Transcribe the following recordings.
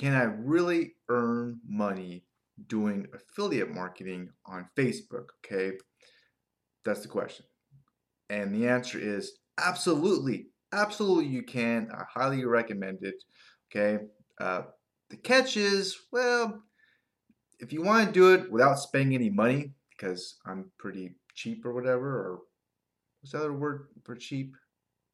can I really earn money doing affiliate marketing on Facebook? Okay, that's the question. And the answer is absolutely, absolutely you can. I highly recommend it. Okay, uh, the catch is, well, if you want to do it without spending any money, because I'm pretty cheap or whatever, or what's the other word for cheap?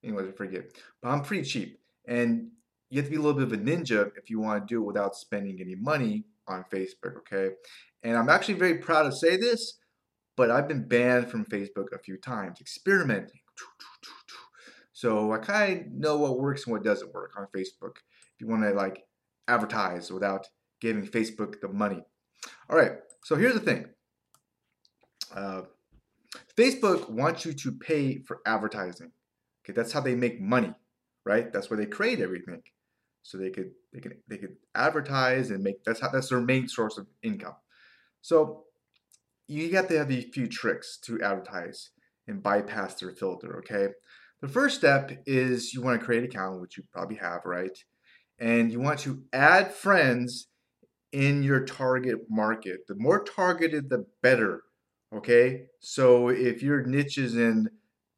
Anyways, I forget. But I'm pretty cheap. And you have to be a little bit of a ninja if you want to do it without spending any money on Facebook, okay? And I'm actually very proud to say this, but I've been banned from Facebook a few times, experimenting. So I kind of know what works and what doesn't work on Facebook. If you want to like advertise without giving Facebook the money. All right, so here's the thing. Uh, Facebook wants you to pay for advertising. Okay, that's how they make money, right? That's where they create everything. So they could they could they could advertise and make that's how that's their main source of income. So you have to have a few tricks to advertise and bypass their filter, okay? The first step is you want to create an account, which you probably have, right? And you want to add friends in your target market. The more targeted, the better, okay? So if your niche is in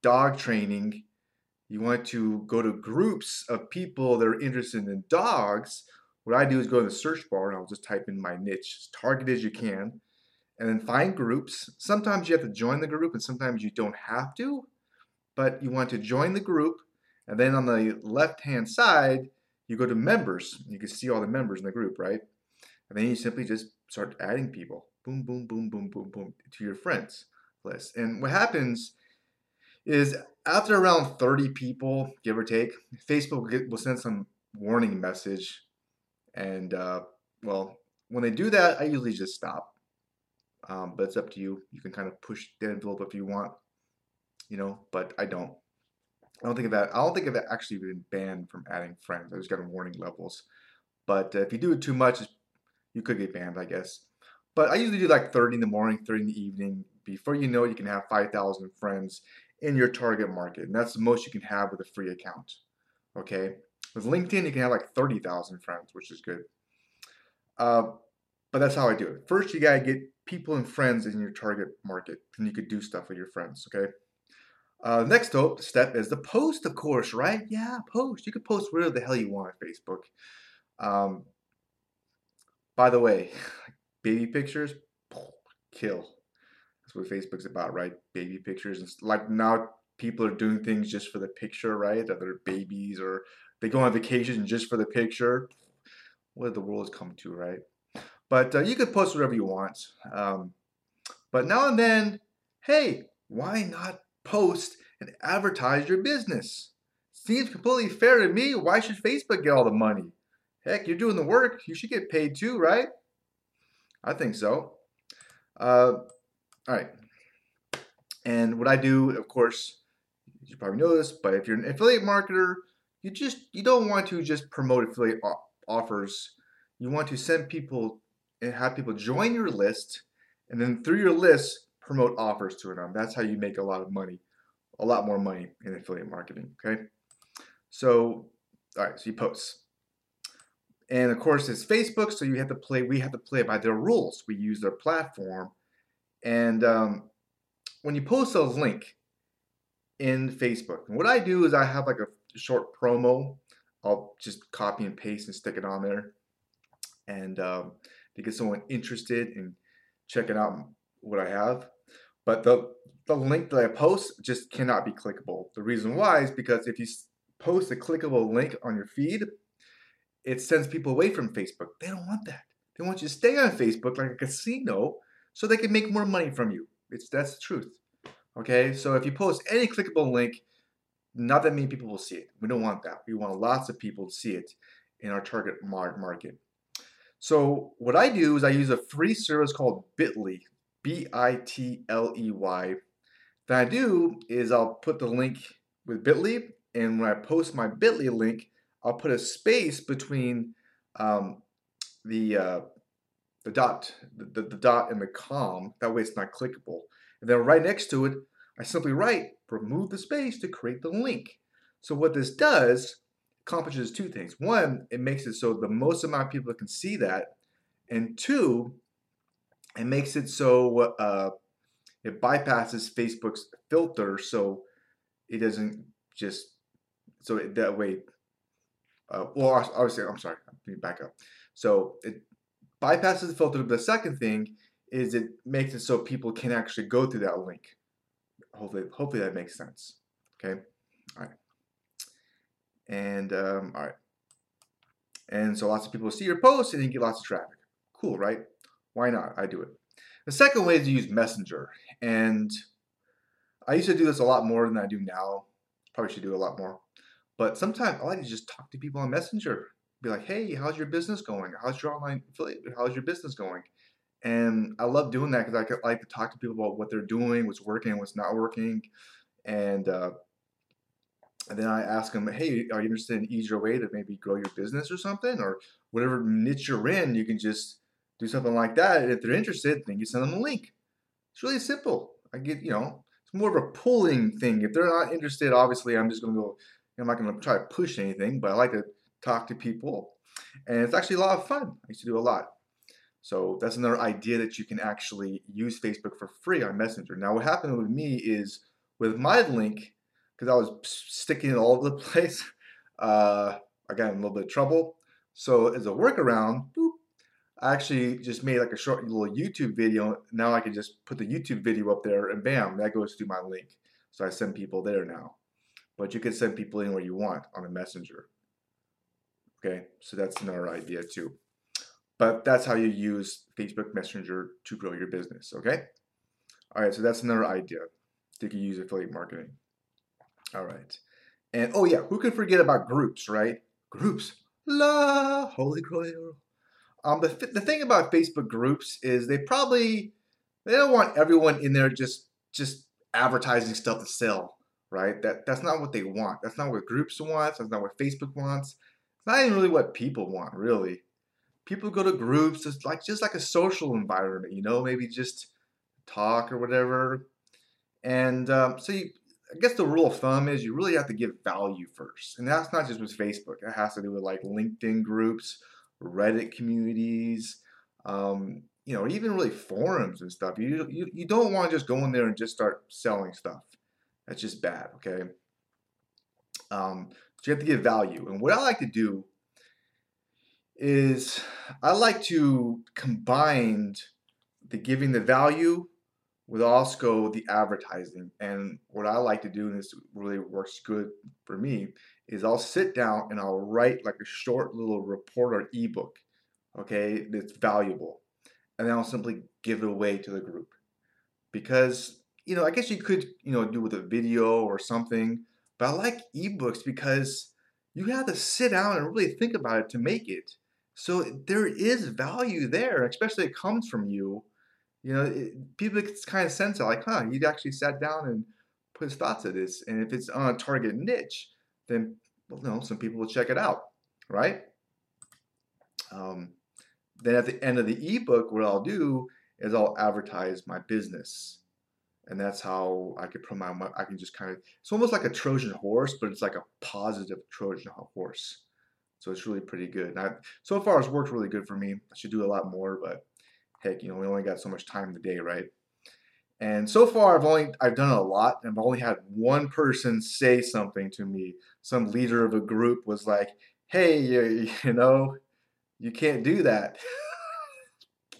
dog training, you want to go to groups of people that are interested in dogs. What I do is go in the search bar and I'll just type in my niche, as targeted as you can and then find groups. Sometimes you have to join the group and sometimes you don't have to, but you want to join the group. And then on the left hand side, you go to members. You can see all the members in the group, right? And then you simply just start adding people. Boom, boom, boom, boom, boom, boom to your friends list. And what happens is after around 30 people, give or take, Facebook will send some warning message. And uh, well, when they do that, I usually just stop um, but it's up to you. You can kind of push the envelope if you want, you know. But I don't. I don't think of that. I don't think of that actually been banned from adding friends. I just got warning levels. But uh, if you do it too much, you could get banned, I guess. But I usually do like 30 in the morning, 30 in the evening. Before you know it, you can have 5,000 friends in your target market. And that's the most you can have with a free account. Okay? With LinkedIn, you can have like 30,000 friends, which is good. Uh, but that's how I do it. First, you got to get people and friends in your target market, and you could do stuff with your friends. Okay. Uh, next step is the post, of course, right? Yeah, post. You can post whatever the hell you want on Facebook. Um, by the way, baby pictures, kill. That's what Facebook's about, right? Baby pictures. And like now, people are doing things just for the picture, right? Other babies, or they go on vacation just for the picture. What the world has come to, right? But uh, you could post whatever you want. Um, but now and then, hey, why not post and advertise your business? Seems completely fair to me. Why should Facebook get all the money? Heck, you're doing the work. You should get paid too, right? I think so. Uh, all right. And what I do, of course, you probably know this, but if you're an affiliate marketer, you just you don't want to just promote affiliate offers. You want to send people and have people join your list, and then through your list, promote offers to them. That's how you make a lot of money, a lot more money in affiliate marketing. Okay. So, all right, so you post. And of course, it's Facebook, so you have to play. We have to play by their rules. We use their platform, and um, when you post a link in Facebook, what I do is I have like a short promo. I'll just copy and paste and stick it on there, and um, to get someone interested in checking out what I have. But the the link that I post just cannot be clickable. The reason why is because if you post a clickable link on your feed, it sends people away from Facebook. They don't want that. They want you to stay on Facebook like a casino so they can make more money from you. It's that's the truth. Okay, so if you post any clickable link, not that many people will see it. We don't want that. We want lots of people to see it in our target market. So what I do is I use a free service called Bitly, B-I-T-L-E-Y. That I do is I'll put the link with Bitly, and when I post my Bitly link, I'll put a space between um, the uh, the dot, the, the, dot and the com. That way it's not clickable. And then right next to it, I simply write remove the space to create the link. So what this does, accomplishes two things. One, it makes it so the most amount of people can see that, and two, it makes it so uh, it bypasses Facebook's filter, so it doesn't just so that way. Uh, well, obviously, I'm sorry. Let me back up. So it bypasses the filter. But the second thing is it makes it so people can actually go through that link. Hopefully, hopefully that makes sense. Okay. All right. And um, all right. And so lots of people see your post and you get lots of traffic. Cool, right? Why not? I do it. The second way is to use Messenger. And I used to do this a lot more than I do now. Probably should do a lot more. But sometimes I like to just talk to people on Messenger. Be like, hey, how's your business going? How's your online affiliate? How's your business going? And I love doing that because I like to talk to people about what they're doing, what's working, what's not working. And, uh, and then I ask them, hey, are you interested in easier way to maybe grow your business or something? Or whatever niche you're in, you can just do something like that. And if they're interested, then you send them a link. It's really simple. I get, you know, it's more of a pulling thing. If they're not interested, obviously, I'm just going to go, I'm not going to try to push anything, but I like to talk to people. And it's actually a lot of fun. I used to do a lot. So that's another idea that you can actually use Facebook for free on Messenger. Now, what happened with me is with my link, because I was sticking it all over the place, uh, I got in a little bit of trouble. So as a workaround, boop, I actually just made like a short little YouTube video. Now I can just put the YouTube video up there and bam, that goes to my link. So I send people there now. But you can send people anywhere you want on a messenger. Okay, so that's another idea too. But that's how you use Facebook Messenger to grow your business. Okay. All right, so that's another idea. that You use affiliate marketing. All right. And oh yeah, who can forget about groups, right? Groups. La holy grail. Um, the, the thing about Facebook groups is they probably they don't want everyone in there just just advertising stuff to sell, right? That that's not what they want. That's not what groups want. That's not what Facebook wants. Not even really what people want, really. People go to groups. It's like just like a social environment, you know, maybe just talk or whatever. And um, so you, I guess the rule of thumb is you really have to give value first, and that's not just with Facebook. It has to do with like LinkedIn groups Reddit communities, um, you know, even really forums and stuff. You, you, you don't want to just go in there and just start selling stuff. That's just bad, okay? Um, so you have to give value. And what I like to do is I like to combine the giving the value with also the advertising. And what I like to do, and this really works good for me, is I'll sit down and I'll write like a short little report or ebook, okay, that's valuable. And then I'll simply give it away to the group. Because, you know, I guess you could, you know, do with a video or something, but I like ebooks because you have to sit down and really think about it to make it. So there is value there, especially it comes from you. You know, it, people kind of sense it like, huh, you actually sat down and put his thoughts of this. And if it's on a target niche, then well, no, some people will check it out, right? Um, then at the end of the ebook, what I'll do is I'll advertise my business, and that's how I can promote. My, I can just kind of it's almost like a Trojan horse, but it's like a positive Trojan horse. So it's really pretty good. And I, so far, it's worked really good for me. I should do a lot more, but heck, you know, we only got so much time in the day, right? And so far, I've only I've done a lot, and I've only had one person say something to me. Some leader of a group was like, "Hey, you, you know, you can't do that."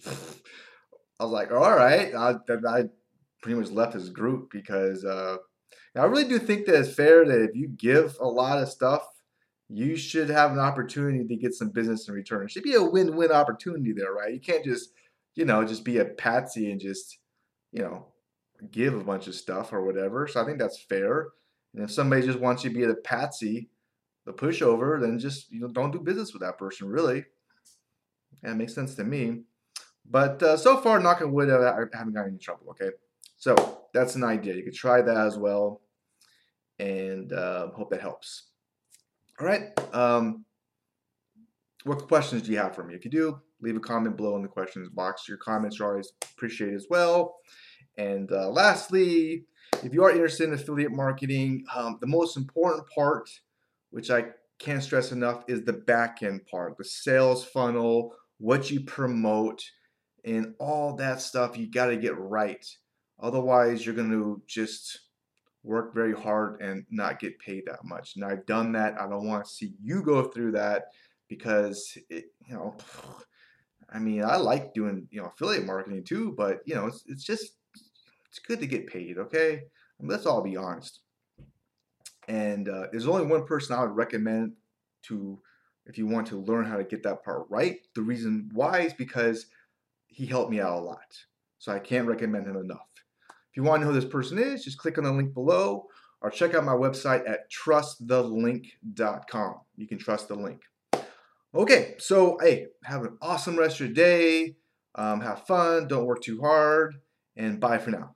I was like, "All right." I, I pretty much left his group because uh, I really do think that it's fair that if you give a lot of stuff, you should have an opportunity to get some business in return. It should be a win-win opportunity there, right? You can't just, you know, just be a patsy and just you know, give a bunch of stuff or whatever. So I think that's fair. And if somebody just wants you to be the patsy, the pushover, then just you know don't do business with that person. Really, and it makes sense to me. But uh, so far, knock on wood, I haven't got any trouble. Okay, so that's an idea. You could try that as well, and uh, hope that helps. All right. Um, what questions do you have for me? If you do, leave a comment below in the questions box. Your comments are always appreciated as well. And uh, lastly, if you are interested in affiliate marketing, um, the most important part, which I can't stress enough is the back end part, the sales funnel, what you promote, and all that stuff you got to get right. Otherwise, you're going to just work very hard and not get paid that much. And I've done that. I don't want to see you go through that because it, you know, I mean, I like doing you know affiliate marketing too, but you know, it's, it's just it's good to get paid. Okay, I mean, let's all be honest. And uh, there's only one person I would recommend to if you want to learn how to get that part right. The reason why is because he helped me out a lot. So I can't recommend him enough. You want to know who this person is, just click on the link below or check out my website at trustthelink.com. You can trust the link. Okay, so hey, have an awesome rest of your day. Um, have fun, don't work too hard, and bye for now.